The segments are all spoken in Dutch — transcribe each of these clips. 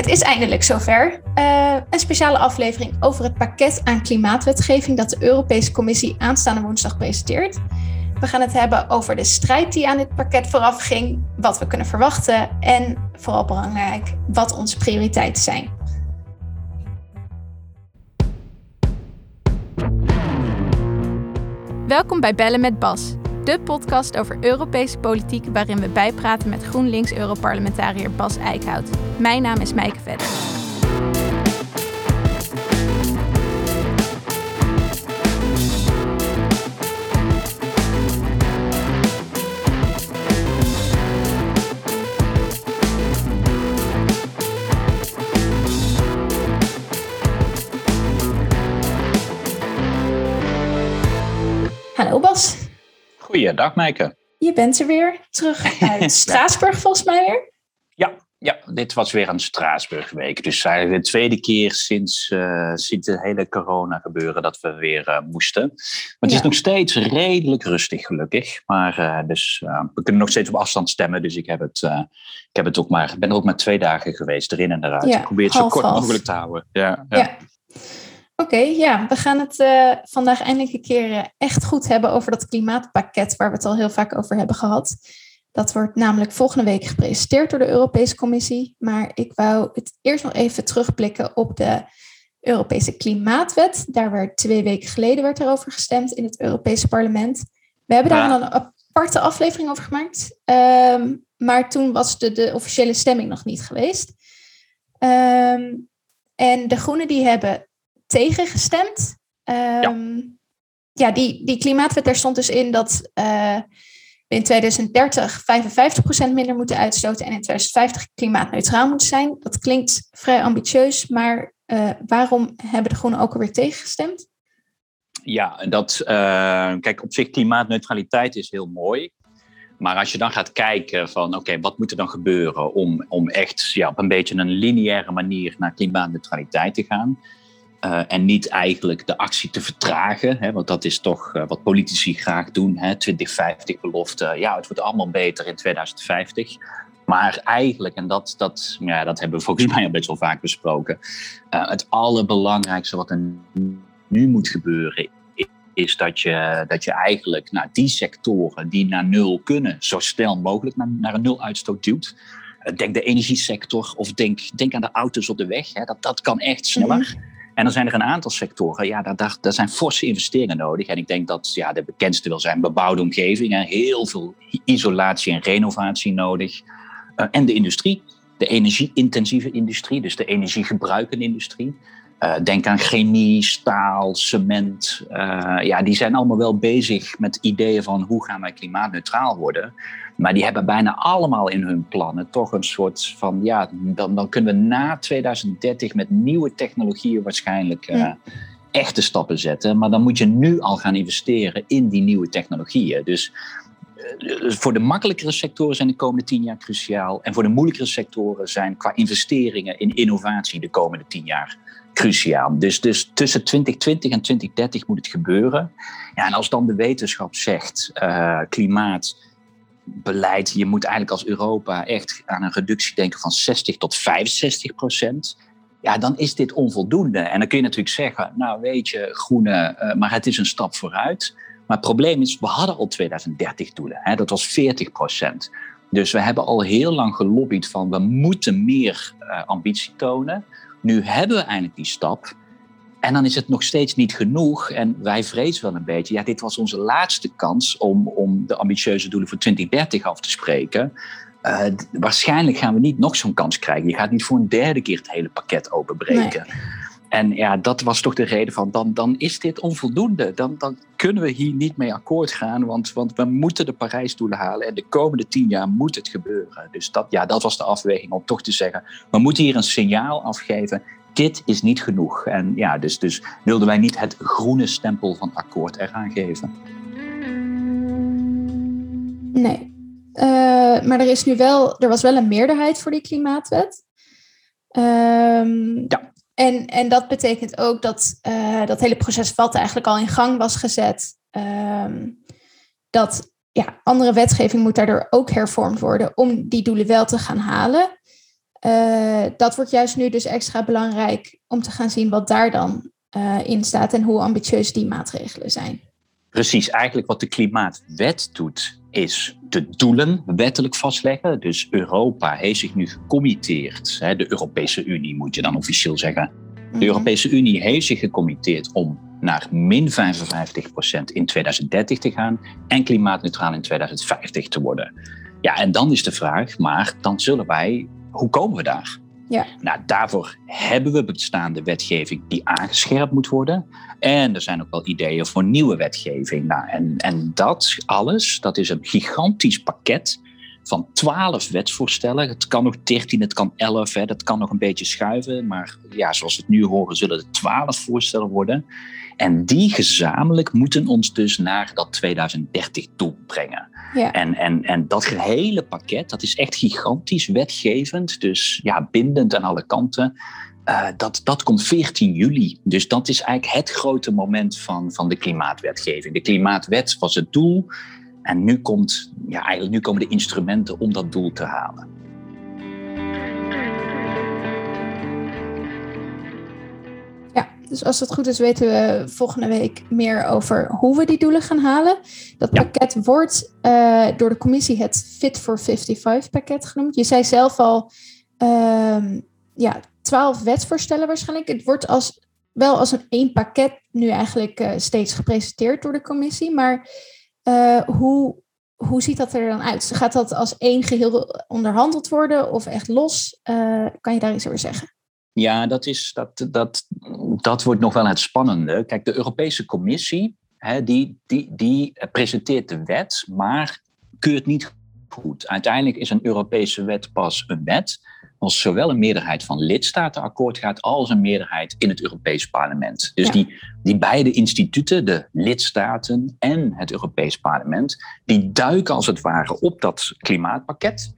het is eindelijk zover. Uh, een speciale aflevering over het pakket aan klimaatwetgeving dat de Europese Commissie aanstaande woensdag presenteert. We gaan het hebben over de strijd die aan dit pakket vooraf ging, wat we kunnen verwachten en vooral belangrijk, wat onze prioriteiten zijn. Welkom bij Bellen met Bas, de podcast over Europese politiek waarin we bijpraten met GroenLinks-Europarlementariër Bas Eickhout. Mijn naam is Mijke Vedder. Goeiedag, Maaike. Je bent er weer, terug uit Straatsburg volgens mij weer. Ja, ja, dit was weer een Straatsburgweek. Dus eigenlijk de tweede keer sinds, uh, sinds het hele corona gebeuren dat we weer uh, moesten. Maar het is nog steeds redelijk rustig, gelukkig. Maar uh, dus, we kunnen nog steeds op afstand stemmen. Dus ik, heb het, ik heb het ook maar, ben er ook maar twee dagen geweest, erin en eruit. ik probeer het zo kort mogelijk te houden. ja. ja. Oké, ja, we gaan het uh, vandaag eindelijk een keer uh, echt goed hebben over dat klimaatpakket waar we het al heel vaak over hebben gehad. Dat wordt namelijk volgende week gepresenteerd door de Europese Commissie. Maar ik wou het eerst nog even terugblikken op de Europese Klimaatwet. Daar werd twee weken geleden werd erover gestemd in het Europese parlement. We hebben daar ja. een aparte aflevering over gemaakt. Um, maar toen was de, de officiële stemming nog niet geweest. Um, en de Groenen die hebben tegengestemd. Um, ja. Ehm, ja, die, die klimaatwet, daar stond dus in dat uh, we in 2030 55% minder moeten uitstoten en in 2050 klimaatneutraal moeten zijn. Dat klinkt vrij ambitieus, maar uh, waarom hebben de Groenen ook alweer tegengestemd? Ja, dat, uh, kijk, op zich klimaatneutraliteit is heel mooi. Maar als je dan gaat kijken van oké, wat moet er dan gebeuren om, om echt ja, op een beetje een lineaire manier naar klimaatneutraliteit te gaan, uh, en niet eigenlijk de actie te vertragen, hè, want dat is toch uh, wat politici graag doen. Hè, 2050 belofte, ja, het wordt allemaal beter in 2050. Maar eigenlijk, en dat, dat, ja, dat hebben we volgens mij al best wel vaak besproken, uh, het allerbelangrijkste wat er nu moet gebeuren, is dat je, dat je eigenlijk nou, die sectoren die naar nul kunnen, zo snel mogelijk naar, naar een nul uitstoot duwt. Denk de energiesector of denk, denk aan de auto's op de weg. Hè, dat, dat kan echt sneller. Mm en dan zijn er een aantal sectoren, ja, daar, daar, daar zijn forse investeringen nodig. En ik denk dat ja, de bekendste wil zijn bebouwde omgevingen. Heel veel isolatie en renovatie nodig. Uh, en de industrie, de energie-intensieve industrie, dus de energiegebruikende industrie. Uh, denk aan chemie, staal, cement. Uh, ja, die zijn allemaal wel bezig met ideeën van hoe gaan wij klimaatneutraal worden. Maar die hebben bijna allemaal in hun plannen toch een soort van, ja, dan, dan kunnen we na 2030 met nieuwe technologieën waarschijnlijk uh, echte stappen zetten. Maar dan moet je nu al gaan investeren in die nieuwe technologieën. Dus uh, voor de makkelijkere sectoren zijn de komende tien jaar cruciaal. En voor de moeilijkere sectoren zijn qua investeringen in innovatie de komende tien jaar cruciaal. Dus, dus tussen 2020 en 2030 moet het gebeuren. Ja, en als dan de wetenschap zegt uh, klimaat beleid. Je moet eigenlijk als Europa echt aan een reductie denken van 60 tot 65 procent. Ja, dan is dit onvoldoende. En dan kun je natuurlijk zeggen, nou weet je, groene, uh, maar het is een stap vooruit. Maar het probleem is, we hadden al 2030 doelen. Hè? Dat was 40 procent. Dus we hebben al heel lang gelobbyd van we moeten meer uh, ambitie tonen. Nu hebben we eindelijk die stap. En dan is het nog steeds niet genoeg. En wij vrezen wel een beetje, ja, dit was onze laatste kans om, om de ambitieuze doelen voor 2030 af te spreken. Uh, waarschijnlijk gaan we niet nog zo'n kans krijgen. Je gaat niet voor een derde keer het hele pakket openbreken. Nee. En ja, dat was toch de reden van, dan, dan is dit onvoldoende. Dan, dan kunnen we hier niet mee akkoord gaan, want, want we moeten de Parijsdoelen halen. En de komende tien jaar moet het gebeuren. Dus dat, ja, dat was de afweging om toch te zeggen, we moeten hier een signaal afgeven dit is niet genoeg. En ja, dus, dus wilden wij niet het groene stempel van akkoord eraan geven. Nee. Uh, maar er is nu wel, er was wel een meerderheid voor die klimaatwet. Um, ja. En, en dat betekent ook dat uh, dat hele proces wat eigenlijk al in gang was gezet. Um, dat ja, andere wetgeving moet daardoor ook hervormd worden om die doelen wel te gaan halen. Dat wordt juist nu dus extra belangrijk om te gaan zien wat daar dan in staat en hoe ambitieus die maatregelen zijn. Precies, eigenlijk wat de klimaatwet doet, is de doelen wettelijk vastleggen. Dus Europa heeft zich nu gecommitteerd, de Europese Unie moet je dan officieel zeggen. De mhm. Europese Unie heeft zich gecommitteerd om naar min 55% in 2030 te gaan en klimaatneutraal in 2050 te worden. Ja, en dan is de vraag, maar dan zullen wij, hoe komen we daar? Ja. Nou, daarvoor hebben we bestaande wetgeving die aangescherpt moet worden. En er zijn ook wel ideeën voor nieuwe wetgeving. Nou, en, en dat alles, dat is een gigantisch pakket van twaalf wetsvoorstellen. Het kan nog dertien, het kan elf, hè, dat kan nog een beetje schuiven. Maar ja, zoals we het nu horen, zullen het twaalf voorstellen worden. En die gezamenlijk moeten ons dus naar dat 2030-doel brengen. Ja. En, en, en dat hele pakket, dat is echt gigantisch wetgevend. Dus ja, bindend aan alle kanten. Uh, dat, dat komt 14 juli. Dus dat is eigenlijk het grote moment van, van de klimaatwetgeving. De klimaatwet was het doel. En nu, komt, ja, eigenlijk, nu komen de instrumenten om dat doel te halen. Dus als het goed is, weten we volgende week meer over hoe we die doelen gaan halen. Dat pakket wordt uh, door de commissie het Fit for 55 pakket genoemd. Je zei zelf al, uh, ja, twaalf wetsvoorstellen waarschijnlijk. Het wordt als, wel als een één pakket nu eigenlijk uh, steeds gepresenteerd door de commissie. Maar uh, hoe, hoe ziet dat er dan uit? Gaat dat als één geheel onderhandeld worden of echt los? Kan je daar iets over zeggen? Ja, dat, is, dat, dat, dat wordt nog wel het spannende. Kijk, de Europese Commissie hè, die, die, die presenteert de wet, maar keurt niet goed. Uiteindelijk is een Europese wet pas een wet als zowel een meerderheid van lidstaten akkoord gaat als een meerderheid in het Europees Parlement. Dus die, die beide instituten, de lidstaten en het Europees Parlement, die duiken als het ware op dat klimaatpakket.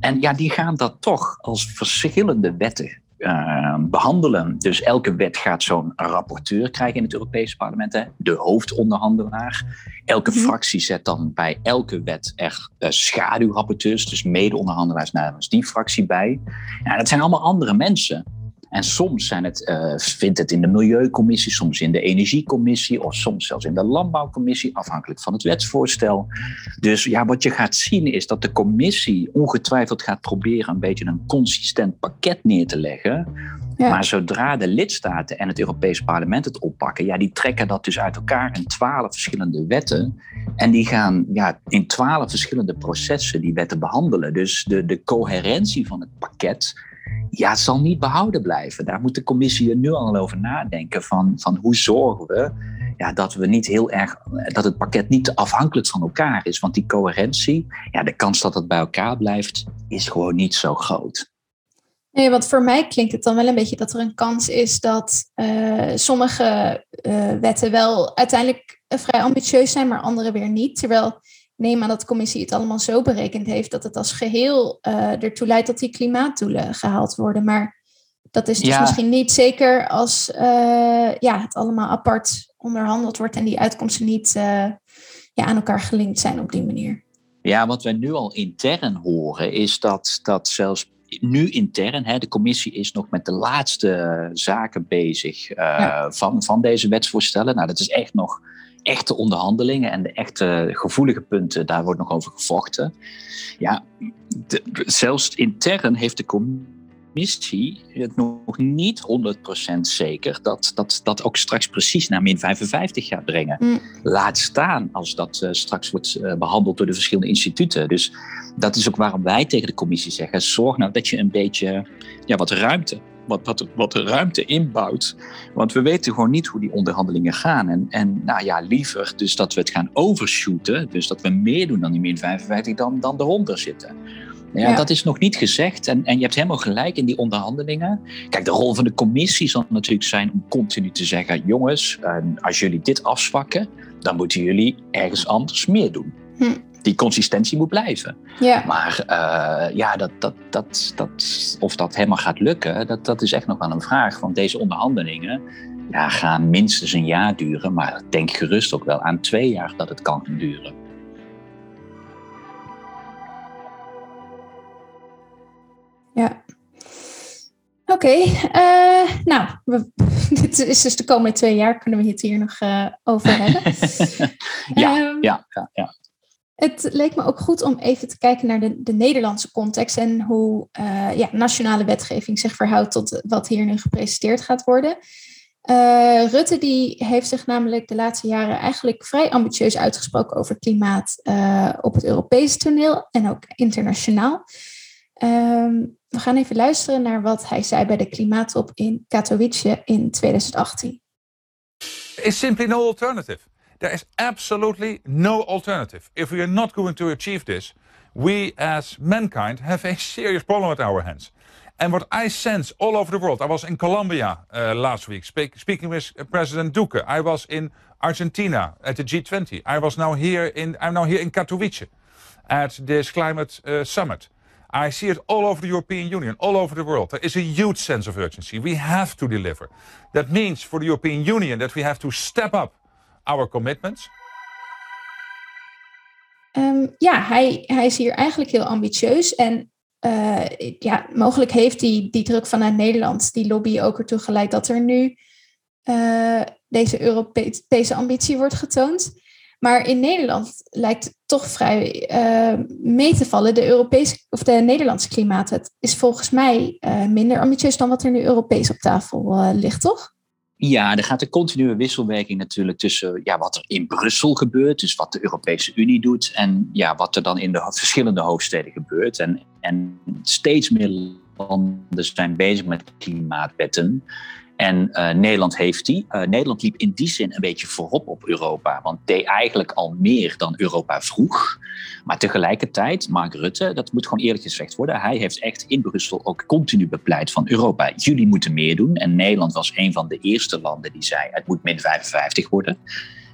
En ja, die gaan dat toch als verschillende wetten uh, behandelen. Dus elke wet gaat zo'n rapporteur krijgen in het Europese parlement, hè? de hoofdonderhandelaar. Elke mhm. fractie zet dan bij elke wet er uh, schaduwrapporteurs, dus mede-onderhandelaars namens die fractie bij. Ja, dat zijn allemaal andere mensen. En soms zijn het, uh, vindt het in de Milieucommissie, soms in de Energiecommissie of soms zelfs in de Landbouwcommissie, afhankelijk van het wetsvoorstel. Dus ja, wat je gaat zien is dat de commissie ongetwijfeld gaat proberen een beetje een consistent pakket neer te leggen. Maar zodra de lidstaten en het Europees Parlement het oppakken, ja, die trekken dat dus uit elkaar in twaalf verschillende wetten. En die gaan ja, in twaalf verschillende processen die wetten behandelen. Dus de, de coherentie van het pakket ja, zal niet behouden blijven. Daar moet de commissie er nu al over nadenken van, van hoe zorgen we ja, dat we niet heel erg, dat het pakket niet afhankelijk van elkaar is. Want die coherentie, ja, de kans dat het bij elkaar blijft, is gewoon niet zo groot. Nee, want voor mij klinkt het dan wel een beetje dat er een kans is dat uh, sommige uh, wetten wel uiteindelijk vrij ambitieus zijn, maar andere weer niet. Terwijl neem aan dat de commissie het allemaal zo berekend heeft dat het als geheel uh, ertoe leidt dat die klimaatdoelen gehaald worden. Maar dat is dus misschien niet zeker als uh, ja, het allemaal apart onderhandeld wordt en die uitkomsten niet uh, ja, aan elkaar gelinkt zijn op die manier. Ja, wat wij nu al intern horen is dat, dat zelfs nu intern, hè, de commissie is nog met de laatste zaken bezig ja. van, van deze wetsvoorstellen. Nou, dat is echt nog echte onderhandelingen en de echte gevoelige punten, daar wordt nog over gevochten. Ja, zelfs intern heeft de commissie het nog niet 100% zeker dat dat, dat ook straks precies naar min 55 gaat brengen. Mm. Laat staan als dat uh, straks wordt uh, behandeld door de verschillende instituten. Dus dat is ook waarom wij tegen de commissie zeggen: zorg nou dat je een beetje ja, wat ruimte wat, wat, wat de ruimte inbouwt. Want we weten gewoon niet hoe die onderhandelingen gaan. En, en nou ja, liever dus dat we het gaan overshooten. Dus dat we meer doen dan die min 55 dan, dan eronder zitten. Ja, dat is nog niet gezegd. En, en je hebt helemaal gelijk in die onderhandelingen. Kijk, de rol van de commissie zal natuurlijk zijn om continu te zeggen: jongens, als jullie dit afzwakken, dan moeten jullie ergens anders meer doen. Hm die consistentie moet blijven. Ja. Maar uh, ja, dat, dat, dat, dat, of dat helemaal gaat lukken, dat, dat is echt nog wel een vraag. Want deze onderhandelingen ja, gaan minstens een jaar duren. Maar denk gerust ook wel aan twee jaar dat het kan duren. Ja, Oké, eh, nou, we, dit is dus de komende twee jaar kunnen we het hier nog uh, over hebben. ja, um, ja, ja, ja, Het leek me ook goed om even te kijken naar de, de Nederlandse context en hoe uh, ja, nationale wetgeving zich verhoudt tot wat hier nu gepresenteerd gaat worden. Rutte die heeft zich namelijk de laatste jaren eigenlijk vrij ambitieus uitgesproken over klimaat op het Europese toneel en ook internationaal. Um, we gaan even luisteren naar wat hij zei bij de klimaattop in Katowice in 2018. It's simply no alternative. There is absolutely no alternative. If we are not going to achieve this, we as mankind have a serious problem at our hands. And what I sense all over the world, I was in Colombia uh, last week speak, speaking with President Duque. I was in Argentina at the G20. I was now here in I'm now here in Katowice at this climate uh, summit. I see it all over the European Union, all over the world. There is a huge sense of urgency. We have to deliver. That means for the European Union that we have to step up our commitments. Um, ja, hij, hij is hier eigenlijk heel ambitieus. En uh, ja, mogelijk heeft die, die druk vanuit Nederland, die lobby ook ertoe geleid dat er nu uh, deze Europese ambitie wordt getoond. Maar in Nederland lijkt toch vrij uh, mee te vallen. De, Europese, of de Nederlandse klimaat is volgens mij minder ambitieus dan wat er nu Europees op tafel ligt, toch? Ja, er gaat een continue wisselwerking natuurlijk tussen ja, wat er in Brussel gebeurt, dus wat de Europese Unie doet, en ja, wat er dan in de verschillende hoofdsteden gebeurt. En, en steeds meer landen zijn bezig met klimaatwetten. En uh, Nederland heeft die. Uh, Nederland liep in die zin een beetje voorop op Europa, want deed eigenlijk al meer dan Europa vroeg. Maar tegelijkertijd, Mark Rutte, dat moet gewoon eerlijk gezegd worden, hij heeft echt in Brussel ook continu bepleit van Europa, jullie moeten meer doen. En Nederland was een van de eerste landen die zei, het moet min 55 worden.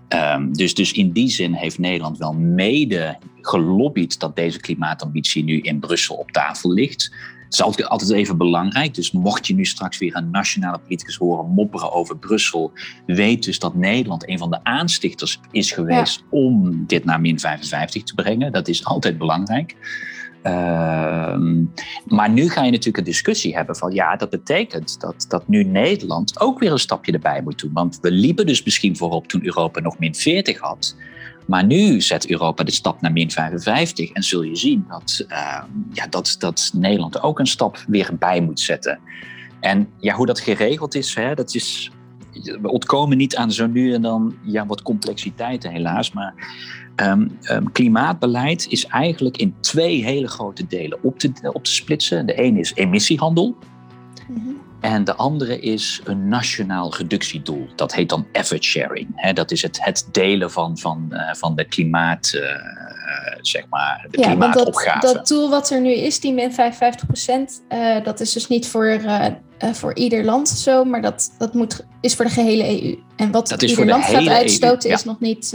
Um, dus, dus in die zin heeft Nederland wel mede gelobbyd dat deze klimaatambitie nu in Brussel op tafel ligt. Het is altijd, altijd even belangrijk. Dus mocht je nu straks weer een nationale politicus horen mopperen over Brussel, weet dus dat Nederland een van de aanstichters is geweest om dit naar min 55 te brengen. Dat is altijd belangrijk. Uh, maar nu ga je natuurlijk een discussie hebben van ja, dat betekent dat, dat nu Nederland ook weer een stapje erbij moet doen. Want we liepen dus misschien voorop toen Europa nog min 40 had. Maar nu zet Europa de stap naar min 55 en zul je zien dat, uh, ja, dat, dat Nederland ook een stap weer bij moet zetten. En ja, hoe dat geregeld is, hè, dat is we ontkomen niet aan zo nu en dan ja, wat complexiteiten helaas. Maar um, um, klimaatbeleid is eigenlijk in twee hele grote delen op te, op te splitsen. De ene is emissiehandel. -hmm. En de andere is een nationaal reductiedoel. Dat heet dan effort sharing. dat is het, het delen van, van, uh, van de klimaat, uh, zeg maar, de ja, klimaatopgave. Dat, dat doel wat er nu is, die min 55 procent, uh, dat is dus niet voor, voor ieder land zo, maar dat, dat moet, is voor de gehele EU. En wat dat ieder land gaat uitstoten EU, ja. is nog niet...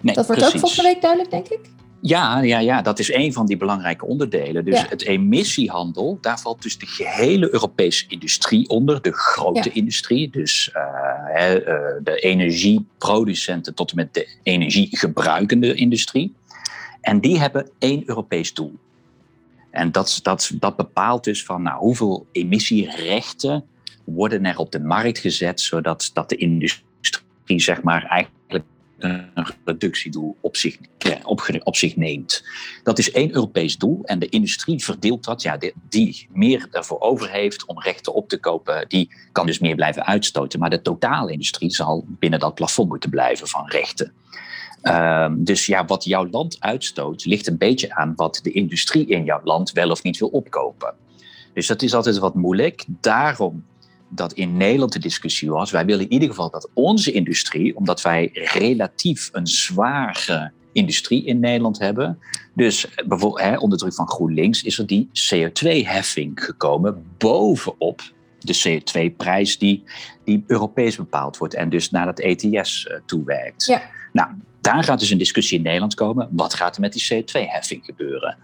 Nee, dat wordt precies. ook volgende week duidelijk, denk ik. Ja, ja, ja, dat is een van die belangrijke onderdelen. Dus Ja. het emissiehandel, daar valt dus de gehele Europese industrie onder, de grote Ja. industrie. Dus eh, eh, de energieproducenten tot en met de energiegebruikende industrie. En die hebben één Europees doel. En dat, dat, dat bepaalt dus van nou, hoeveel emissierechten worden er op de markt gezet, zodat dat de industrie zeg maar eigenlijk een reductiedoel op zich, op, zich neemt. Dat is één Europees doel en de industrie verdeelt dat. Ja, die, meer daarvoor over heeft om rechten op te kopen, die kan dus meer blijven uitstoten. Maar de totale industrie zal binnen dat plafond moeten blijven van rechten. Um, dus ja, wat jouw land uitstoot, ligt een beetje aan wat de industrie in jouw land wel of niet wil opkopen. Dus dat is altijd wat moeilijk. Daarom dat in Nederland de discussie was. Wij willen in ieder geval dat onze industrie, omdat wij relatief een zware industrie in Nederland hebben. Dus bijvoorbeeld hè, onder druk van GroenLinks is er die CO2-heffing gekomen bovenop de CO2-prijs die, die Europees bepaald wordt en dus naar dat ETS uh, toewerkt. Ja. Nou, daar gaat dus een discussie in Nederland komen. Wat gaat er met die CO2-heffing gebeuren?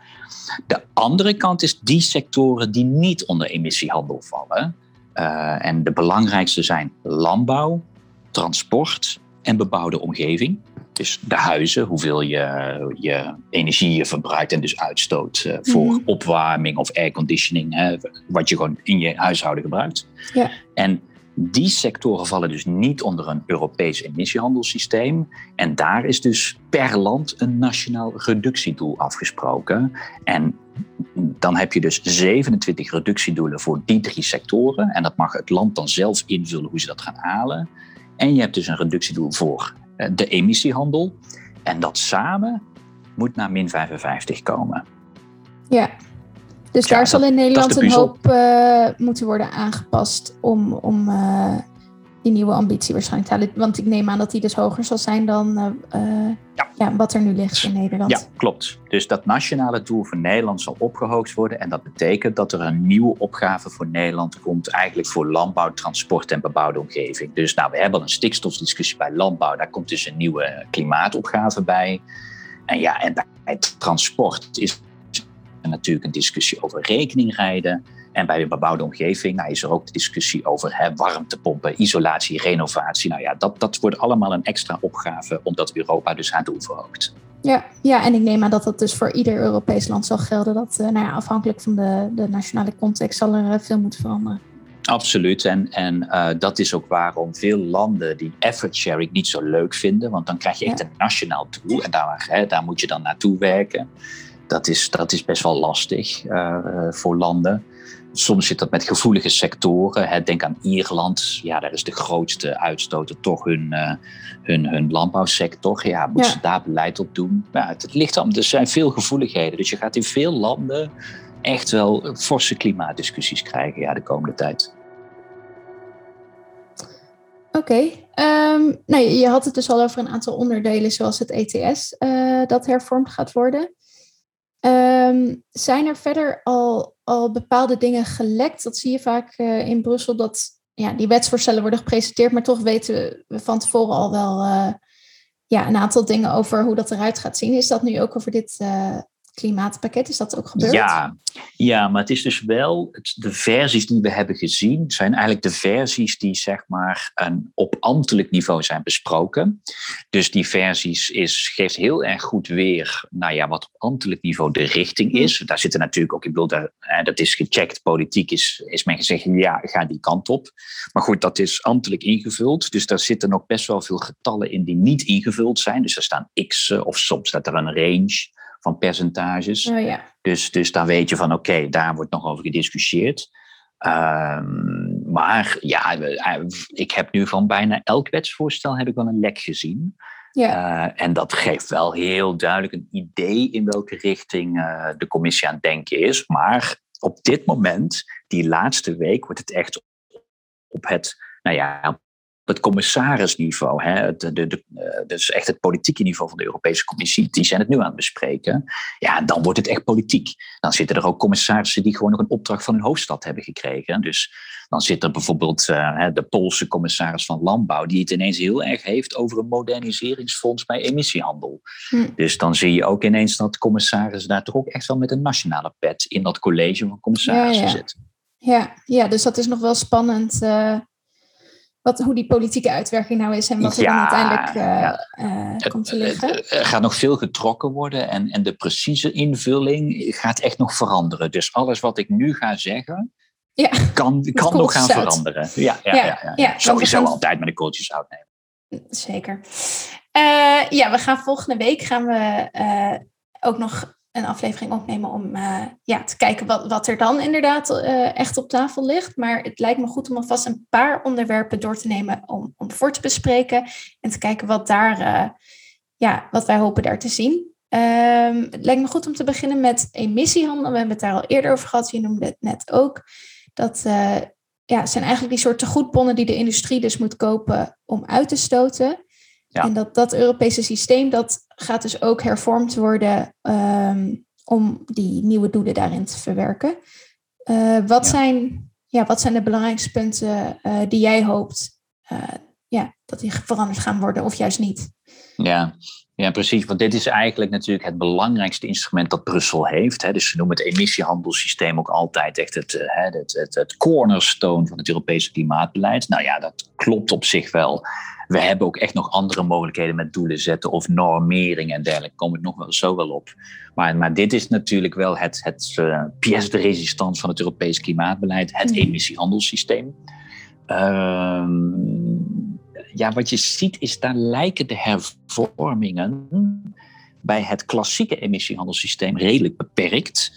De andere kant is die sectoren die niet onder emissiehandel vallen. Uh, en de belangrijkste zijn landbouw, transport en bebouwde omgeving. Dus de huizen, hoeveel je, je energie je verbruikt en dus uitstoot uh, voor Mhm. opwarming of airconditioning, hè, wat je gewoon in je huishouden gebruikt. Ja. En die sectoren vallen dus niet onder een Europees emissiehandelssysteem. En daar is dus per land een nationaal reductiedoel afgesproken. En dan heb je dus 27 reductiedoelen voor die drie sectoren. En dat mag het land dan zelf invullen hoe ze dat gaan halen. En je hebt dus een reductiedoel voor eh, de emissiehandel. En dat samen moet naar min 55 komen. Ja. Dus Ja, daar zal in Nederland de een hoop eh, moeten worden aangepast om, om eh, die nieuwe ambitie waarschijnlijk. Want ik neem aan dat die dus hoger zal zijn dan eh, eh, Ja. ja, wat er nu ligt in Nederland. Ja, klopt. Dus dat nationale doel voor Nederland zal opgehoogd worden. En dat betekent dat er een nieuwe opgave voor Nederland komt, eigenlijk voor landbouw, transport en bebouwde omgeving. Dus nou, we hebben al een stikstofdiscussie bij landbouw. Daar komt dus een nieuwe klimaatopgave bij. En ja, en bij transport is er natuurlijk een discussie over rekeningrijden. En bij de bebouwde omgeving nou, is er ook de discussie over hè, warmtepompen, isolatie, renovatie. Nou ja, dat, dat wordt allemaal een extra opgave, omdat Europa dus haar doel verhoogt. Ja, ja, en ik neem aan dat dat dus voor ieder Europees land zal gelden. Dat eh, nou ja, afhankelijk van de, de nationale context zal er eh, veel moeten veranderen. Absoluut. En, en eh, dat is ook waarom veel landen die effort sharing niet zo leuk vinden. Want dan krijg je echt Ja. een nationaal doel. En daar, hè, daar moet je dan naartoe werken. Dat is, dat is best wel lastig voor landen. Soms zit dat met gevoelige sectoren. Hè. Denk aan Ierland. Ja, daar is de grootste uitstoter toch hun, eh, hun, hun landbouwsector. Ja, moeten Ja. ze daar beleid op doen? Ja, het, het ligt aan, er zijn veel gevoeligheden. Dus je gaat in veel landen echt wel forse klimaatdiscussies krijgen ja, de komende tijd. Oké, ehm, nou, je je had het dus al over een aantal onderdelen, zoals het ETS, eh, dat hervormd gaat worden. Ehm, zijn er verder al, al bepaalde dingen gelekt? Dat zie je vaak eh, in Brussel, dat ja, die wetsvoorstellen worden gepresenteerd, maar toch weten we van tevoren al wel eh, ja, een aantal dingen over hoe dat eruit gaat zien. Is dat nu ook over dit eh, klimaatpakket? Is dat ook gebeurd? Ja, ja, maar het is dus wel, het, de versies die we hebben gezien, zijn eigenlijk de versies die zeg maar een, op ambtelijk niveau zijn besproken. Dus die versies is, geeft heel erg goed weer nou ja, wat op ambtelijk niveau de richting is. Daar zitten natuurlijk ook, ik bedoel, daar, dat is gecheckt, politiek is, is men gezegd, ja, ga die kant op. Maar goed, dat is ambtelijk ingevuld. Dus daar zitten nog best wel veel getallen in die niet ingevuld zijn. Dus er staan x of soms staat er een range van percentages. Oh, ja. Dus, dus dan weet je van oké, daar wordt nog over gediscussieerd. Ehm, maar ja, we- ik heb nu van bijna elk wetsvoorstel heb ik wel een lek gezien. Ja. Eh, en dat geeft wel heel duidelijk een idee in welke richting eh, de commissie aan het denken is. Maar op dit moment, die laatste week, wordt het echt op het, nou ja, op het commissarisniveau, hè, het, de, de, eh, dus echt het politieke niveau van de Europese Commissie, die zijn het nu aan het bespreken. Ja, dan wordt het echt politiek. Dan zitten er ook commissarissen die gewoon nog een opdracht van hun hoofdstad hebben gekregen. Dus dan zit er bijvoorbeeld eh, de Poolse commissaris van Landbouw, die het ineens heel erg heeft over een moderniseringsfonds bij emissiehandel. Hm. Dus dan zie je ook ineens dat commissarissen daar toch ook echt wel met een nationale pet in dat college van commissarissen Ja, ja. zitten. Ja, ja, dus dat is nog wel spannend. eh, wat, hoe die politieke uitwerking nou is en wat er dan uiteindelijk eh, ja. eh, komt te liggen. Er gaat nog veel getrokken worden en, en de precieze invulling gaat echt nog veranderen. Dus alles wat ik nu ga zeggen, Ja. kan, kan nog gaan zout. veranderen. Ja, ja, Ja, ja, Sowieso gaan- altijd met de kooltjes zout nemen. Zeker. Eh, ja, we gaan volgende week gaan we ook nog een aflevering opnemen om eh, ja, te kijken wat, wat er dan inderdaad eh, echt op tafel ligt. Maar het lijkt me goed om alvast een paar onderwerpen door te nemen om, om voor te bespreken en te kijken wat, daar, eh, ja, wat wij hopen daar te zien. Ehm, het lijkt me goed om te beginnen met emissiehandel. We hebben het daar al eerder over gehad. Je noemde het net ook. Dat ja, zijn eigenlijk die soort tegoedbonnen die de industrie dus moet kopen om uit te stoten. Ja. En dat, dat Europese systeem, dat gaat dus ook hervormd worden ehm, om die nieuwe doelen daarin te verwerken. Eh, wat, Ja. zijn, ja, wat zijn de belangrijkste punten eh, die jij hoopt eh, ja, dat die veranderd gaan worden of juist niet? Ja, Ja, precies. Want dit is eigenlijk natuurlijk het belangrijkste instrument dat Brussel heeft. Hè. Dus ze noemen het emissiehandelssysteem ook altijd echt het, eh, het, het, het cornerstone van het Europese klimaatbeleid. Nou ja, dat klopt op zich wel. We hebben ook echt nog andere mogelijkheden met doelen zetten of normering en dergelijke. Kom ik nog wel zo wel op. Maar, maar dit is natuurlijk wel het, het uh, pièce de résistance van het Europees klimaatbeleid, het mm. emissiehandelssysteem. Ehm, ja, wat je ziet is, daar lijken de hervormingen bij het klassieke emissiehandelssysteem redelijk beperkt.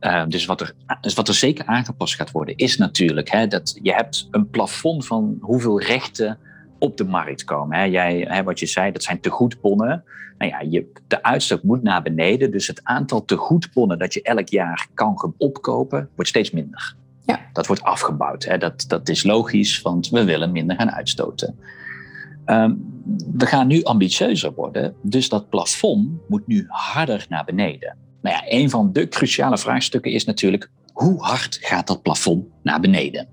Uh, dus, wat er, dus wat er zeker aangepast gaat worden, is natuurlijk hè, dat je hebt een plafond van hoeveel rechten op de markt komen. Hè. Jij, hè, wat je zei, dat zijn tegoedbonnen. Nou ja, je, de uitstoot moet naar beneden, dus het aantal tegoedbonnen dat je elk jaar kan opkopen, wordt steeds minder. Ja. Dat wordt afgebouwd. Hè. Dat, dat is logisch, want we willen minder gaan uitstoten. Um, we gaan nu ambitieuzer worden, dus dat plafond moet nu harder naar beneden. Nou ja, een van de cruciale vraagstukken is natuurlijk hoe hard gaat dat plafond naar beneden?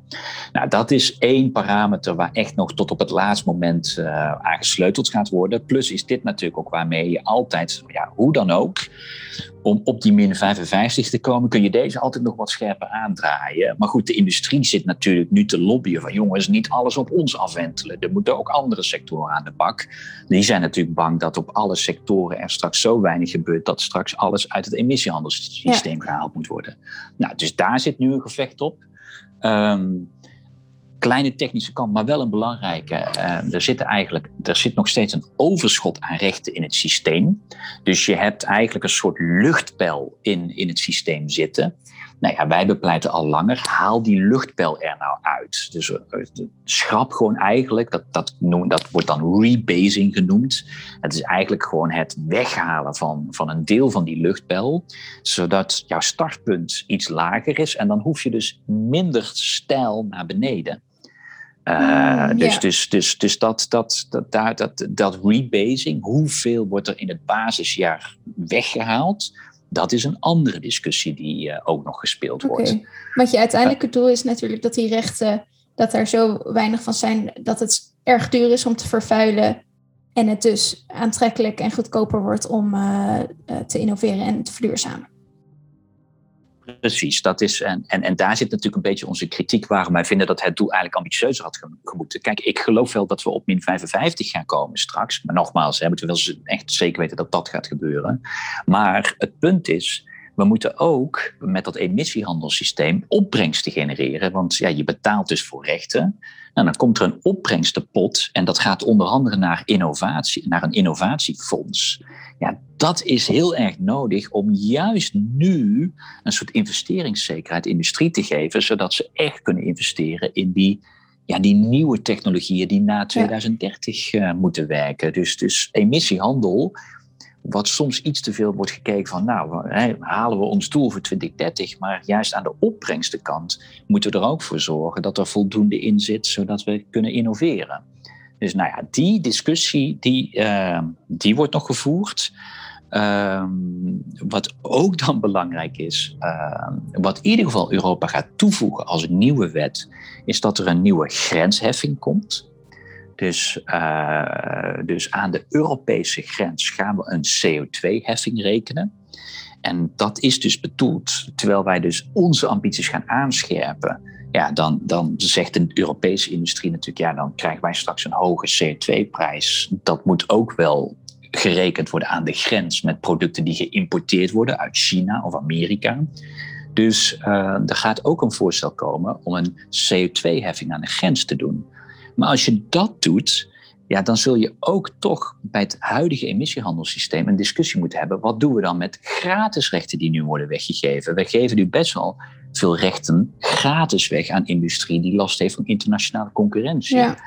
Nou, dat is één parameter waar echt nog tot op het laatste moment uh, aan gesleuteld gaat worden. Plus is dit natuurlijk ook waarmee je altijd, ja, hoe dan ook, om op die min 55 te komen, kun je deze altijd nog wat scherper aandraaien. Maar goed, de industrie zit natuurlijk nu te lobbyen van jongens, niet alles op ons afwentelen. Er moeten ook andere sectoren aan de bak. Die zijn natuurlijk bang dat op alle sectoren er straks zo weinig gebeurt dat straks alles uit het emissiehandelssysteem gehaald moet worden. Nou, dus daar zit nu een gevecht op. Um, kleine technische kant, maar wel een belangrijke. Uh, er, zit eigenlijk, er zit nog steeds een overschot aan rechten in het systeem. Dus je hebt eigenlijk een soort luchtpijl in, in het systeem zitten. Nou ja, wij bepleiten al langer, haal die luchtpijl er nou uit. Dus uh, schrap gewoon eigenlijk, dat, dat, noem, dat wordt dan rebasing genoemd. Het is eigenlijk gewoon het weghalen van, van een deel van die luchtpijl, zodat jouw startpunt iets lager is en dan hoef je dus minder stijl naar beneden. Uh, dus, dus, dus, dus dat, dat, dat, dat, dat, dat rebasing, hoeveel wordt er in het basisjaar weggehaald? Dat is een andere discussie die uh, ook nog gespeeld okay. wordt. Wat je uiteindelijke doel is natuurlijk dat die rechten, dat er zo weinig van zijn dat het erg duur is om te vervuilen. En het dus aantrekkelijk en goedkoper wordt om te innoveren en te verduurzamen. Precies, dat is, en, en, en daar zit natuurlijk een beetje onze kritiek waarom wij vinden dat het doel eigenlijk ambitieuzer had gemoeten. Kijk, ik geloof wel dat we op min 55 gaan komen straks. Maar nogmaals, we moeten wel echt zeker weten dat dat gaat gebeuren. Maar het punt is, we moeten ook met dat emissiehandelssysteem opbrengsten genereren. Want ja, je betaalt dus voor rechten. Nou, dan komt er een opbrengstenpot en dat gaat onder andere naar innovatie, naar een innovatiefonds. Ja, dat is heel erg nodig om juist nu een soort investeringszekerheid industrie te geven, zodat ze echt kunnen investeren in die, ja, die nieuwe technologieën die na 2030 uh, eh, moeten werken. Dus, dus emissiehandel wat soms iets te veel wordt gekeken van, nou, halen we ons doel voor 2030, maar juist aan de opbrengstenkant moeten we er ook voor zorgen dat er voldoende in zit, zodat we kunnen innoveren. Dus nou ja, die discussie, die, uh, die wordt nog gevoerd. Uh, wat ook dan belangrijk is, uh, wat in ieder geval Europa gaat toevoegen als nieuwe wet, is dat er een nieuwe grensheffing komt. Dus, uh, dus aan de Europese grens gaan we een CO2-heffing rekenen. En dat is dus bedoeld, terwijl wij dus onze ambities gaan aanscherpen, ja, dan, dan zegt de Europese industrie natuurlijk, ja, dan krijgen wij straks een hoge CO2-prijs. Dat moet ook wel gerekend worden aan de grens met producten die geïmporteerd worden uit China of Amerika. Dus uh, er gaat ook een voorstel komen om een CO2-heffing aan de grens te doen. Maar als je dat doet, ja, dan zul je ook toch bij het huidige emissiehandelssysteem een discussie moeten hebben. Wat doen we dan met gratis rechten die nu worden weggegeven? We geven nu best wel veel rechten gratis weg aan industrie die last heeft van internationale concurrentie. Ja.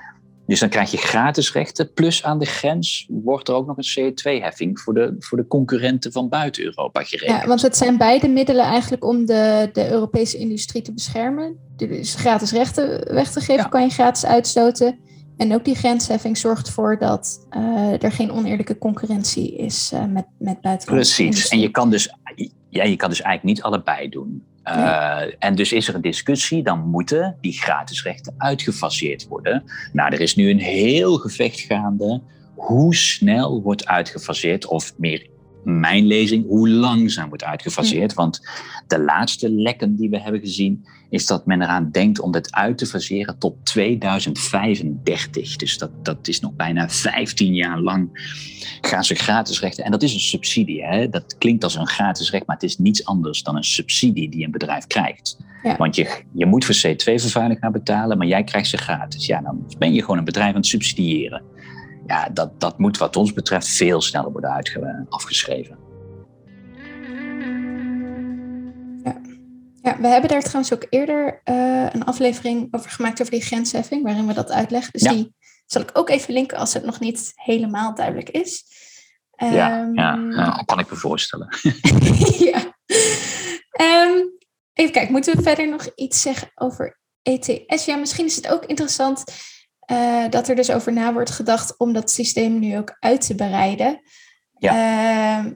Dus dan krijg je gratis rechten, plus aan de grens wordt er ook nog een CO2-heffing voor de, voor de concurrenten van buiten Europa gerekend. Ja, want het zijn beide middelen eigenlijk om de, de Europese industrie te beschermen. Dus gratis rechten weg te geven, kan je gratis uitstoten. En ook die grensheffing zorgt ervoor dat uh, er geen oneerlijke concurrentie is uh, met, met buitenlandse Precies, en je kan, dus, ja, je kan dus eigenlijk niet allebei doen. Uh, en dus is er een discussie, dan moeten die gratis rechten uitgefaseerd worden. Nou, er is nu een heel gevecht gaande hoe snel wordt uitgefaseerd, of meer mijn lezing, hoe langzaam wordt uitgefaseerd. Want de laatste lekken die we hebben gezien, is dat men eraan denkt om dit uit te faseren tot 2035. Dus dat, dat is nog bijna 15 jaar lang gaan ze gratis rechten. En dat is een subsidie. Hè? Dat klinkt als een gratis recht, maar het is niets anders dan een subsidie die een bedrijf krijgt. Want je, je moet voor C2-vervuiling gaan betalen, maar jij krijgt ze gratis. Ja, dan ben je gewoon een bedrijf aan het subsidiëren ja, dat, dat moet wat ons betreft veel sneller worden uitge, afgeschreven. Ja. ja, we hebben daar trouwens ook eerder uh, een aflevering over gemaakt over die grensheffing, waarin we dat uitleggen. Dus die zal ik ook even linken als het nog niet helemaal duidelijk is. Um, ja, ja, ehm, ja, kan ik me voorstellen. ja. Um, even kijken, moeten we verder nog iets zeggen over ETS? Ja, misschien is het ook interessant uh, dat er dus over na wordt gedacht om dat systeem nu ook uit te bereiden. Ja. Uh,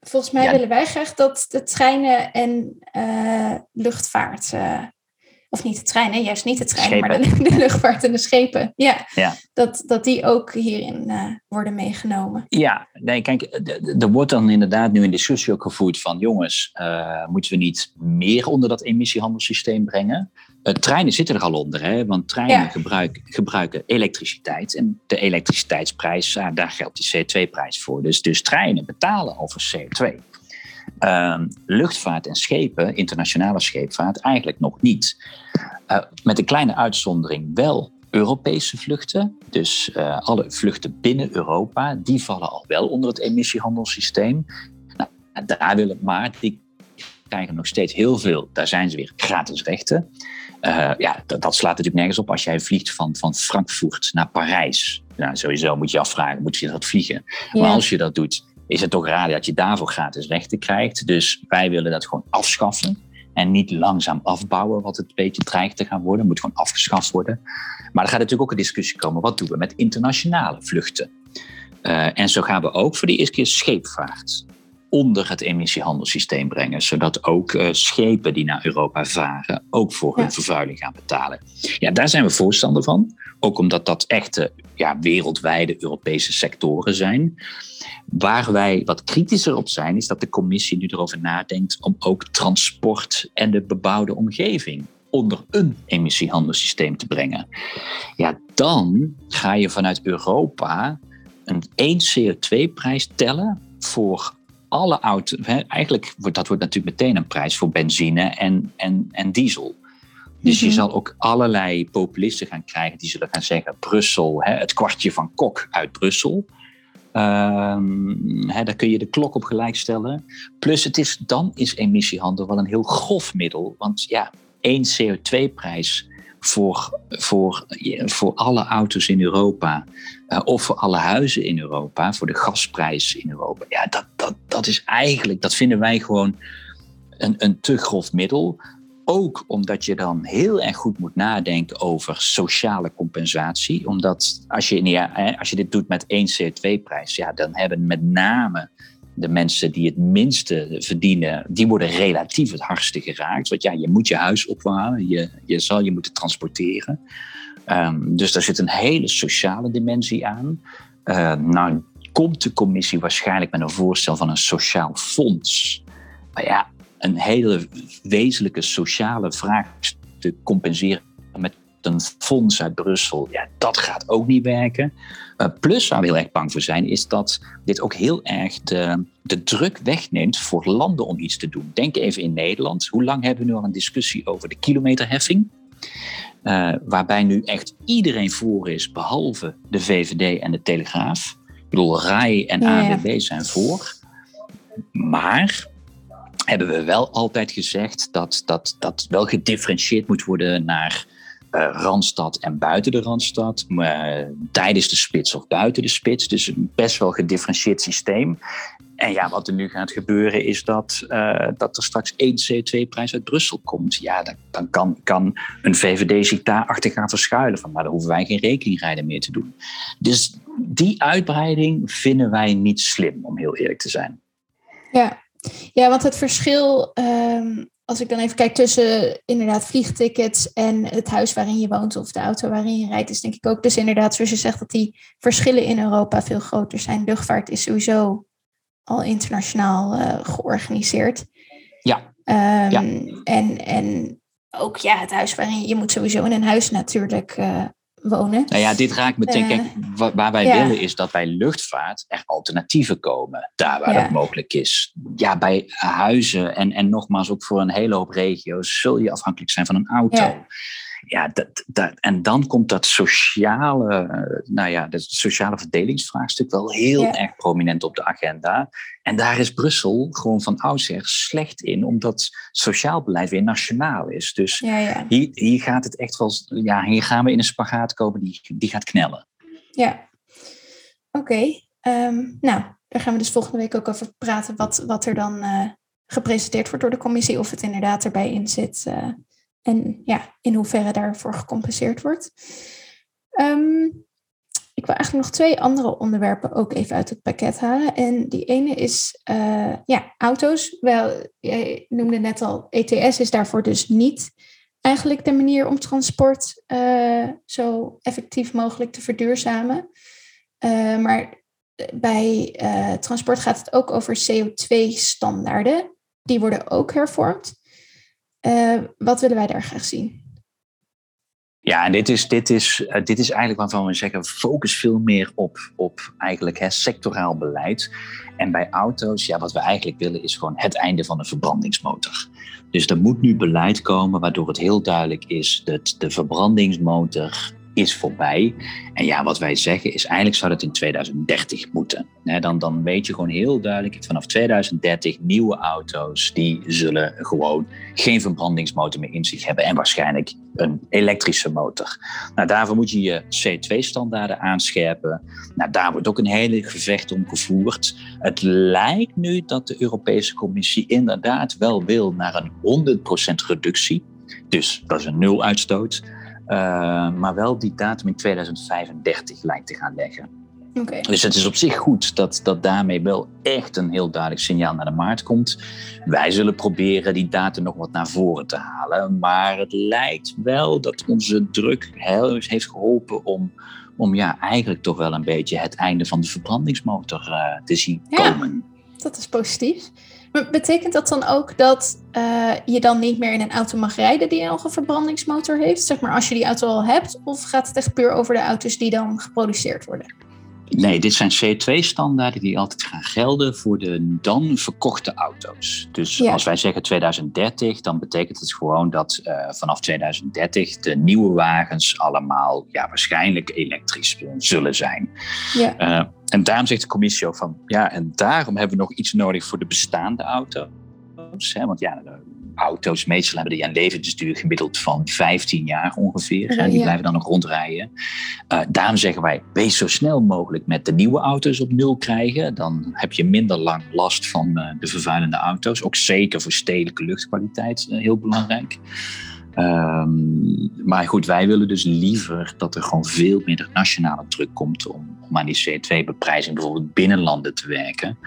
volgens mij willen wij graag dat de treinen en uh, luchtvaart eh, of niet de treinen, juist niet de treinen, maar de, de, luchtvaart en de schepen. Ja, ja. Dat, dat die ook hierin worden meegenomen. Ja, nee, kijk, er wordt dan inderdaad nu een discussie ook gevoerd van jongens, moeten we niet meer onder dat emissiehandelssysteem brengen? Uh, treinen zitten er al onder, hè? want treinen ja. gebruik, gebruiken elektriciteit. En de elektriciteitsprijs, daar geldt die CO2-prijs voor. Dus, dus treinen betalen al voor CO2. Ehm, luchtvaart en schepen, internationale scheepvaart, eigenlijk nog niet. Uh, met een kleine uitzondering wel Europese vluchten. Dus uh, alle vluchten binnen Europa, die vallen al wel onder het emissiehandelssysteem. Nou, daar willen maar, die krijgen nog steeds heel veel, daar zijn ze weer gratis rechten. Uh, ja, dat, dat, slaat natuurlijk nergens op als jij vliegt van, van Frankfurt naar Parijs. Nou, sowieso moet je afvragen, moet je dat vliegen? Ja. Maar als je dat doet, is het toch raar dat je daarvoor gratis rechten krijgt. Dus wij willen dat gewoon afschaffen. En niet langzaam afbouwen, wat het een beetje dreigt te gaan worden. Het moet gewoon afgeschaft worden. Maar er gaat natuurlijk ook een discussie komen. Wat doen we met internationale vluchten? Uh, en zo gaan we ook voor de eerste keer scheepvaart onder het emissiehandelssysteem brengen. Zodat ook uh, schepen die naar Europa varen ook voor hun vervuiling gaan betalen. Ja, daar zijn we voorstander van. Ook omdat dat echte ja, wereldwijde Europese sectoren zijn. Waar wij wat kritischer op zijn, is dat de commissie nu erover nadenkt om ook transport en de bebouwde omgeving onder een emissiehandelssysteem te brengen. Ja, dan ga je vanuit Europa een 1 CO2-prijs tellen voor alle auto's. Eigenlijk wordt dat wordt natuurlijk meteen een prijs voor benzine en, en, en diesel. Dus je mhm. zal ook allerlei populisten gaan krijgen die zullen gaan zeggen: Brussel, hè, het kwartje van Kok uit Brussel. Um, hè, daar kun je de klok op gelijk stellen. Plus, het is, dan is emissiehandel wel een heel grof middel. Want ja, één CO2-prijs voor, voor, voor alle auto's in Europa. Uh, of voor alle huizen in Europa. Voor de gasprijs in Europa. Ja, dat, dat, dat is eigenlijk, dat vinden wij gewoon een, een te grof middel. Ook omdat je dan heel erg goed moet nadenken over sociale compensatie. Omdat als je, als je dit doet met één CO2-prijs, ja, dan hebben met name de mensen die het minste verdienen, die worden relatief het hardste geraakt. Want ja, je moet je huis opwarmen, je, je zal je moeten transporteren. Um, dus daar zit een hele sociale dimensie aan. Uh, nou komt de commissie waarschijnlijk met een voorstel van een sociaal fonds. Maar ja, een hele wezenlijke sociale vraag te compenseren met een fonds uit Brussel, ja, dat gaat ook niet werken. Uh, plus, waar we heel erg bang voor zijn, is dat dit ook heel erg de, de druk wegneemt voor landen om iets te doen. Denk even in Nederland. Hoe lang hebben we nu al een discussie over de kilometerheffing? Uh, waarbij nu echt iedereen voor is, behalve de VVD en de Telegraaf. Bedoel, RAI en AWB zijn voor. Maar hebben we wel altijd gezegd dat dat, dat wel gedifferentieerd moet worden naar uh, Randstad en buiten de Randstad, uh, tijdens de spits of buiten de spits. Dus een best wel gedifferentieerd systeem. En ja, wat er nu gaat gebeuren is dat, uh, dat er straks één CO2-prijs uit Brussel komt. Ja, dan, dan kan, kan een VVD zich daar achter gaan verschuilen. Van, nou, dan hoeven wij geen rekeningrijden meer te doen. Dus die uitbreiding vinden wij niet slim, om heel eerlijk te zijn. Ja, ja want het verschil, um, als ik dan even kijk tussen inderdaad vliegtickets en het huis waarin je woont of de auto waarin je rijdt, is denk ik ook dus inderdaad, zoals je zegt, dat die verschillen in Europa veel groter zijn. Luchtvaart is sowieso al internationaal uh, georganiseerd. Ja. Um, ja. En, en ook ja, het huis waarin je moet sowieso in een huis natuurlijk uh, wonen. Nou ja, dit raakt meteen. Kijk, uh, waar wij ja. willen is dat bij luchtvaart er alternatieven komen, daar waar ja. dat mogelijk is. Ja, bij huizen en, en nogmaals ook voor een hele hoop regio's zul je afhankelijk zijn van een auto. Ja ja, dat, dat, en dan komt dat sociale, nou ja, dat sociale verdelingsvraagstuk wel heel ja. erg prominent op de agenda. En daar is Brussel gewoon van oudsher slecht in, omdat sociaal beleid weer nationaal is. Dus ja, ja. Hier, hier gaat het echt wel, ja, hier gaan we in een spagaat komen die, die gaat knellen. Ja, oké. Okay. Um, nou, daar gaan we dus volgende week ook over praten, wat, wat er dan uh, gepresenteerd wordt door de commissie, of het inderdaad erbij in zit. Uh, en ja, in hoeverre daarvoor gecompenseerd wordt. Um, ik wil eigenlijk nog twee andere onderwerpen ook even uit het pakket halen. En die ene is uh, ja, auto's. Wel, jij noemde net al, ETS is daarvoor dus niet eigenlijk de manier om transport uh, zo effectief mogelijk te verduurzamen. Uh, maar bij transport gaat het ook over CO2-standaarden. Die worden ook hervormd. Uh, wat willen wij daar graag zien? Ja, en dit is, dit is, uh, dit is eigenlijk waarvan we zeggen, focus veel meer op, op eigenlijk hè, sectoraal beleid. En bij auto's, ja, wat we eigenlijk willen is gewoon het einde van de verbrandingsmotor. Dus er moet nu beleid komen waardoor het heel duidelijk is dat de verbrandingsmotor is voorbij. En ja, wat wij zeggen is eigenlijk zou dat in 2030 moeten. dan, dan weet je gewoon heel duidelijk, vanaf 2030 nieuwe auto's, die zullen gewoon geen verbrandingsmotor meer in zich hebben en waarschijnlijk een elektrische motor. Nou, daarvoor moet je je C2-standaarden aanscherpen. Nou, daar wordt ook een hele gevecht om gevoerd. Het lijkt nu dat de Europese Commissie inderdaad wel wil naar een 100% reductie. Dus dat is een nul uitstoot. Uh, maar wel die datum in 2035 lijkt te gaan leggen. Okay. Dus het is op zich goed dat, dat daarmee wel echt een heel duidelijk signaal naar de markt komt. Wij zullen proberen die datum nog wat naar voren te halen. Maar het lijkt wel dat onze druk heel heeft geholpen om, om ja, eigenlijk toch wel een beetje het einde van de verbrandingsmotor uh, te zien ja, komen. Dat is positief. Betekent dat dan ook dat uh, je dan niet meer in een auto mag rijden die een verbrandingsmotor heeft? Zeg maar als je die auto al hebt? Of gaat het echt puur over de auto's die dan geproduceerd worden? Nee, dit zijn C2-standaarden die altijd gaan gelden voor de dan verkochte auto's. Dus ja. als wij zeggen 2030, dan betekent het gewoon dat uh, vanaf 2030 de nieuwe wagens allemaal ja, waarschijnlijk elektrisch zullen zijn. Ja. Uh, en daarom zegt de commissie ook van, ja, en daarom hebben we nog iets nodig voor de bestaande auto's. Hè? Want ja, auto's meestal hebben die een levensduur gemiddeld van 15 jaar ongeveer. Ja, en die ja. blijven dan nog rondrijden. Uh, daarom zeggen wij, wees zo snel mogelijk met de nieuwe auto's op nul krijgen. Dan heb je minder lang last van uh, de vervuilende auto's. Ook zeker voor stedelijke luchtkwaliteit uh, heel belangrijk. Um, maar goed, wij willen dus liever dat er gewoon veel minder nationale druk komt om, om aan die CO2-beprijzing bijvoorbeeld binnen landen te werken.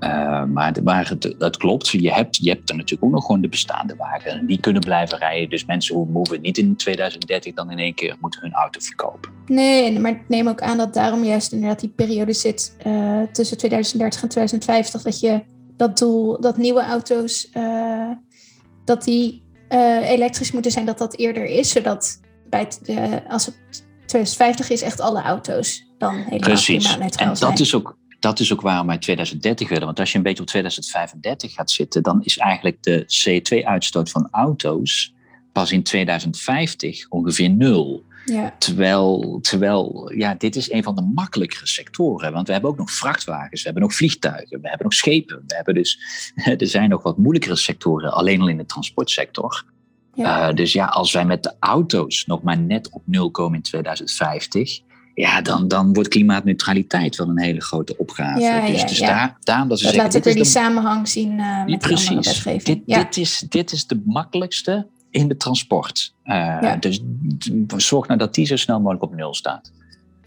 Uh, maar het, het, klopt, je hebt, je hebt er natuurlijk ook nog gewoon de bestaande wagen. Die kunnen blijven rijden, dus mensen hoeven niet in 2030 dan in één keer moeten hun auto verkopen. Nee, maar ik neem ook aan dat daarom juist inderdaad die periode zit uh, tussen 2030 en 2050. Dat je dat doel, dat nieuwe auto's, uh, dat die uh, elektrisch moeten zijn, dat dat eerder is. Zodat bij uh, als het 2050 is, echt alle auto's dan helemaal Precies. En zijn. dat is ook. Dat is ook waarom wij 2030 willen. Want als je een beetje op 2035 gaat zitten, dan is eigenlijk de CO2-uitstoot van auto's pas in 2050 ongeveer nul. Ja. Terwijl, terwijl ja, dit is een van de makkelijkere sectoren. Want we hebben ook nog vrachtwagens, we hebben nog vliegtuigen, we hebben nog schepen. We hebben dus, er zijn nog wat moeilijkere sectoren, alleen al in de transportsector. Ja. Uh, dus ja, als wij met de auto's nog maar net op nul komen in 2050, ja, dan, dan wordt klimaatneutraliteit wel een hele grote opgave. Ja, dus ja, dus daar, daarom dat ze Dat zeggen... laat ook weer die de- samenhang zien uh, met Precies. die andere wetgeving. Dit, ja. dit, is, dit is de makkelijkste in de transport. Ja. Dus zorg nou dat die zo snel mogelijk op nul staat.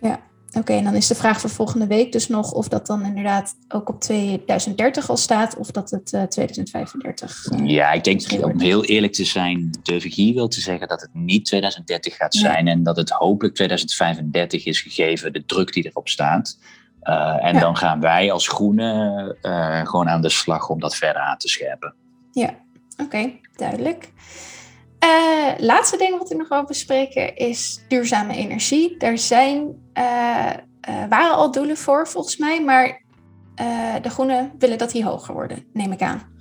En Oké, en dan is de vraag voor volgende week dus nog of dat dan inderdaad ook op 2030 al staat of dat het uh, 2035. Uh, ja, ik denk om heel eerlijk te zijn, durf ik hier wel te zeggen dat het niet 2030 gaat zijn nee. en dat het hopelijk 2035 is gegeven de druk die erop staat. Uh, en ja. dan gaan wij als Groenen uh, gewoon aan de slag om dat verder aan te scherpen. Ja, oké, okay, duidelijk. Uh, laatste ding wat ik nog wil bespreken is duurzame energie. Daar zijn, waren al doelen voor volgens mij, maar de Groenen willen dat die hoger worden, neem ik aan.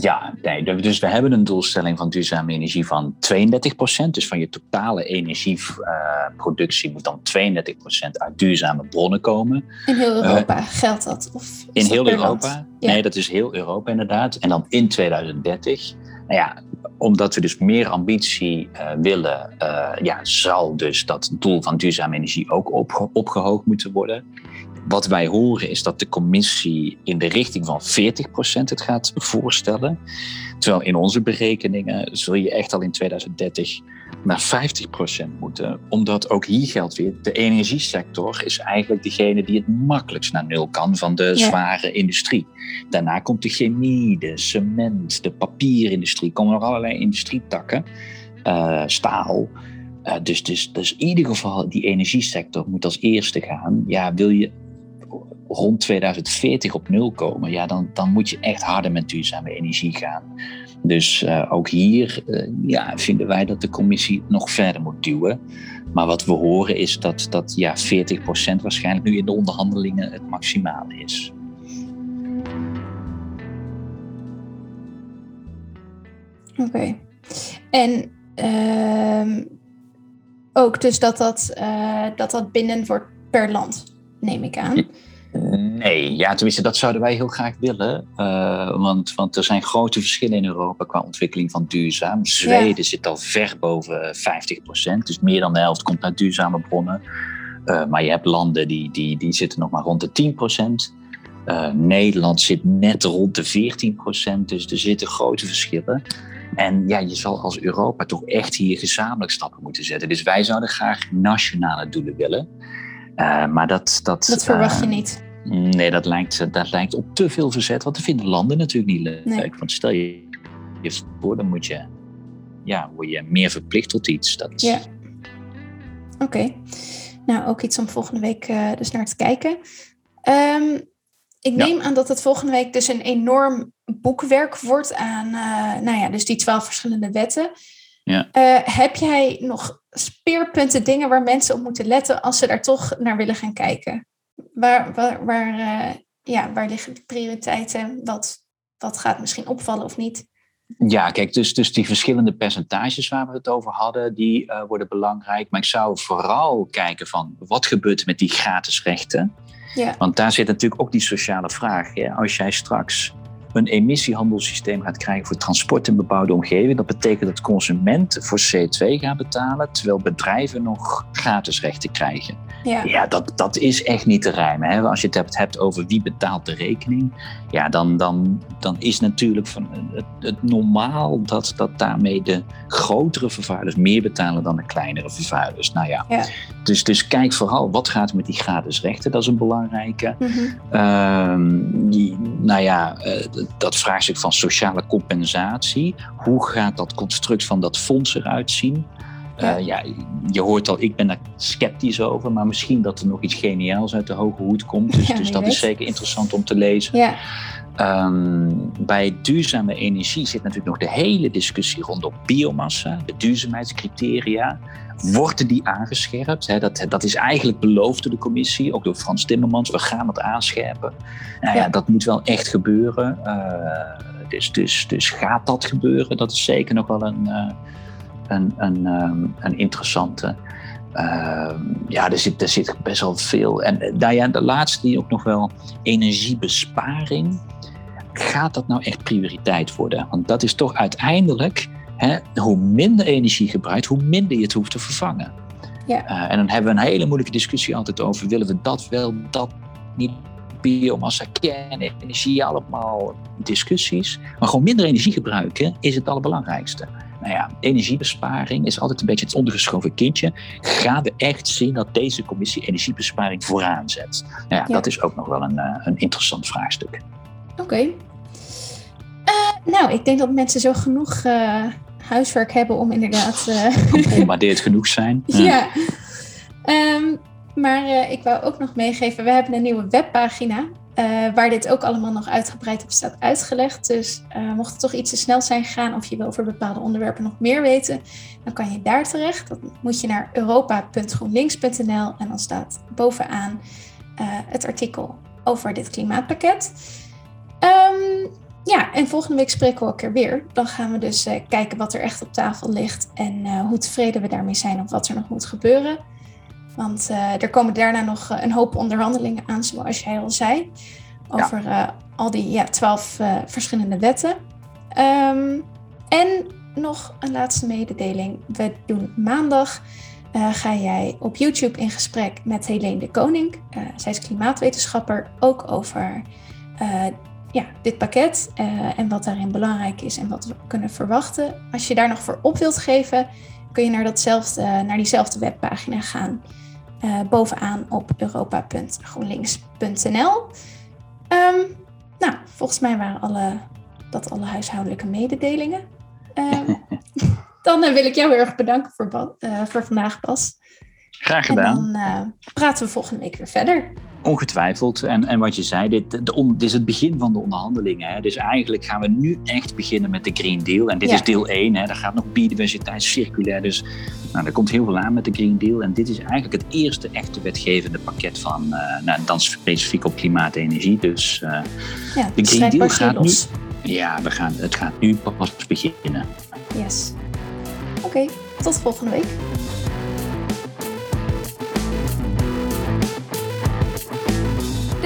Ja, nee, dus we hebben een doelstelling van duurzame energie van 32%. Dus van je totale energieproductie moet dan 32% uit duurzame bronnen komen. In heel Europa uh, geldt dat? Of in heel Europa? Ja. Nee, dat is heel Europa inderdaad. En dan in 2030. Nou ja, omdat we dus meer ambitie uh, willen, ja, zal dus dat doel van duurzame energie ook opge opgehoogd moeten worden. Wat wij horen is dat de commissie in de richting van 40% het gaat voorstellen. Terwijl in onze berekeningen zul je echt al in 2030 naar 50% moeten. Omdat ook hier geldt weer, de energiesector is eigenlijk degene die het makkelijkst naar nul kan van de ja. zware industrie. Daarna komt de chemie, de cement, de papierindustrie, komen nog allerlei industrietakken, uh, staal. Uh, dus, dus, dus in ieder geval, die energiesector moet als eerste gaan. Ja, wil je rond 2040 op nul komen, ja, dan, dan moet je echt harder met duurzame energie gaan. Dus uh, ook hier uh, ja, vinden wij dat de commissie nog verder moet duwen. Maar wat we horen is dat, dat ja, 40% waarschijnlijk nu in de onderhandelingen het maximaal is. Oké. Okay. En uh, ook dus dat dat, uh, dat dat binnen wordt per land, neem ik aan. Nee, ja, tenminste, dat zouden wij heel graag willen. Uh, want, want er zijn grote verschillen in Europa qua ontwikkeling van duurzaam. Zweden ja. zit al ver boven 50%, dus meer dan de helft komt uit duurzame bronnen. Uh, maar je hebt landen die, die, die zitten nog maar rond de 10%. Uh, Nederland zit net rond de 14%, dus er zitten grote verschillen. En ja, je zal als Europa toch echt hier gezamenlijk stappen moeten zetten. Dus wij zouden graag nationale doelen willen. Uh, maar dat, dat, dat verwacht je niet. Nee, dat lijkt, dat lijkt op te veel verzet. Want dat vinden landen natuurlijk niet leuk. Nee. Want stel je je voor, dan moet je, ja, word je meer verplicht tot iets. Dat... Ja. Oké. Okay. Nou, ook iets om volgende week uh, dus naar te kijken. Um, ik neem ja. aan dat het volgende week dus een enorm boekwerk wordt aan, uh, nou ja, dus die twaalf verschillende wetten. Ja. Uh, heb jij nog speerpunten, dingen waar mensen op moeten letten als ze daar toch naar willen gaan kijken? Waar, waar, waar, uh, ja, waar liggen de prioriteiten? Wat, wat gaat misschien opvallen of niet? Ja, kijk, dus, dus die verschillende percentages waar we het over hadden, die uh, worden belangrijk. Maar ik zou vooral kijken van wat gebeurt met die gratis rechten? Ja. Want daar zit natuurlijk ook die sociale vraag. Ja, als jij straks een emissiehandelssysteem gaat krijgen voor transport in bebouwde omgeving. Dat betekent dat consumenten voor CO2 gaan betalen, terwijl bedrijven nog gratis rechten krijgen. Ja, ja dat, dat is echt niet te rijmen. Hè? Als je het hebt, hebt over wie betaalt de rekening, ja, dan, dan, dan is natuurlijk van het, het normaal dat, dat daarmee de grotere vervuilers meer betalen dan de kleinere vervuilers. Nou ja, ja. Dus, dus kijk vooral wat gaat met die gratis rechten, dat is een belangrijke. Mm die, nou ja, uh, dat vraagstuk van sociale compensatie. Hoe gaat dat construct van dat fonds eruit zien? Ja. Uh, ja, je hoort al, ik ben daar sceptisch over, maar misschien dat er nog iets geniaals uit de hoge hoed komt. Dus, ja, dus dat weet. is zeker interessant om te lezen. Ja. Um, bij duurzame energie zit natuurlijk nog de hele discussie rondom biomassa, de duurzaamheidscriteria. Worden die aangescherpt? He, dat, dat is eigenlijk beloofd door de commissie, ook door Frans Timmermans. We gaan het aanscherpen. Nou ja, dat moet wel echt gebeuren. Uh, dus, dus, dus gaat dat gebeuren? Dat is zeker nog wel een, uh, een, een, um, een interessante. Uh, ja, er zit, er zit best wel veel. En nou ja, de laatste die ook nog wel energiebesparing. Gaat dat nou echt prioriteit worden? Want dat is toch uiteindelijk, hè, hoe minder energie gebruikt, hoe minder je het hoeft te vervangen. Ja. Uh, en dan hebben we een hele moeilijke discussie altijd over: willen we dat wel, dat niet? Biomassa, kernenergie, allemaal discussies. Maar gewoon minder energie gebruiken is het allerbelangrijkste. Nou ja, energiebesparing is altijd een beetje het ondergeschoven kindje. Ga we echt zien dat deze commissie energiebesparing vooraan zet? Nou ja, Ja. dat is ook nog wel een, eh, een interessant vraagstuk. Oké. Eh, nou, ik denk dat mensen zo genoeg eh, huiswerk hebben om inderdaad. Gebombardeerd genoeg zijn. ja. Ehm, maar ik wou ook nog meegeven: we hebben een nieuwe webpagina. Eh, waar dit ook allemaal nog uitgebreid op staat uitgelegd. Dus eh, mocht het toch iets te snel zijn gegaan of je wil over bepaalde onderwerpen nog meer weten, dan kan je daar terecht. Dan moet je naar europa.groenlinks.nl en dan staat bovenaan eh, het artikel over dit klimaatpakket. Ehm, ja, en volgende week spreken we elkaar weer. Dan gaan we dus kijken wat er echt op tafel ligt en hoe tevreden we daarmee zijn of wat er nog moet gebeuren. Want eh, er komen daarna nog eh, een hoop onderhandelingen aan, zoals jij al zei, over eh, al die ja, twaalf verschillende wetten. Ehm, en nog een laatste mededeling. We doen maandag. ga jij op YouTube in gesprek met Helene de Koning. Zij is klimaatwetenschapper, ook over ja, dit pakket en wat daarin belangrijk is en wat we kunnen verwachten. Als je daar nog voor op wilt geven, kun je naar, datzelfde, naar diezelfde webpagina gaan. Eh, bovenaan op europa.groenlinks.nl. Ehm, nou, volgens mij waren alle, dat alle huishoudelijke mededelingen. Ehm, dan eh, wil ik jou heel erg bedanken voor, eh, voor vandaag, Bas. Graag En gedaan. dan eh, praten we volgende week weer verder. Ongetwijfeld. En, en wat je zei, dit, de on- dit is het begin van de onderhandelingen. Hè. Dus eigenlijk gaan we nu echt beginnen met de Green Deal. En dit Ja. is deel 1. Hè. Daar gaat nog biodiversiteit, circulair. Dus nou, er komt heel veel aan met de Green Deal. En dit is eigenlijk het eerste echte wetgevende pakket van, eh, nou, dan specifiek op klimaat en energie. Dus eh, Ja, De Green Deal gaat nu- ja, we gaan, het gaat nu pas beginnen. Yes. Oké, tot volgende week.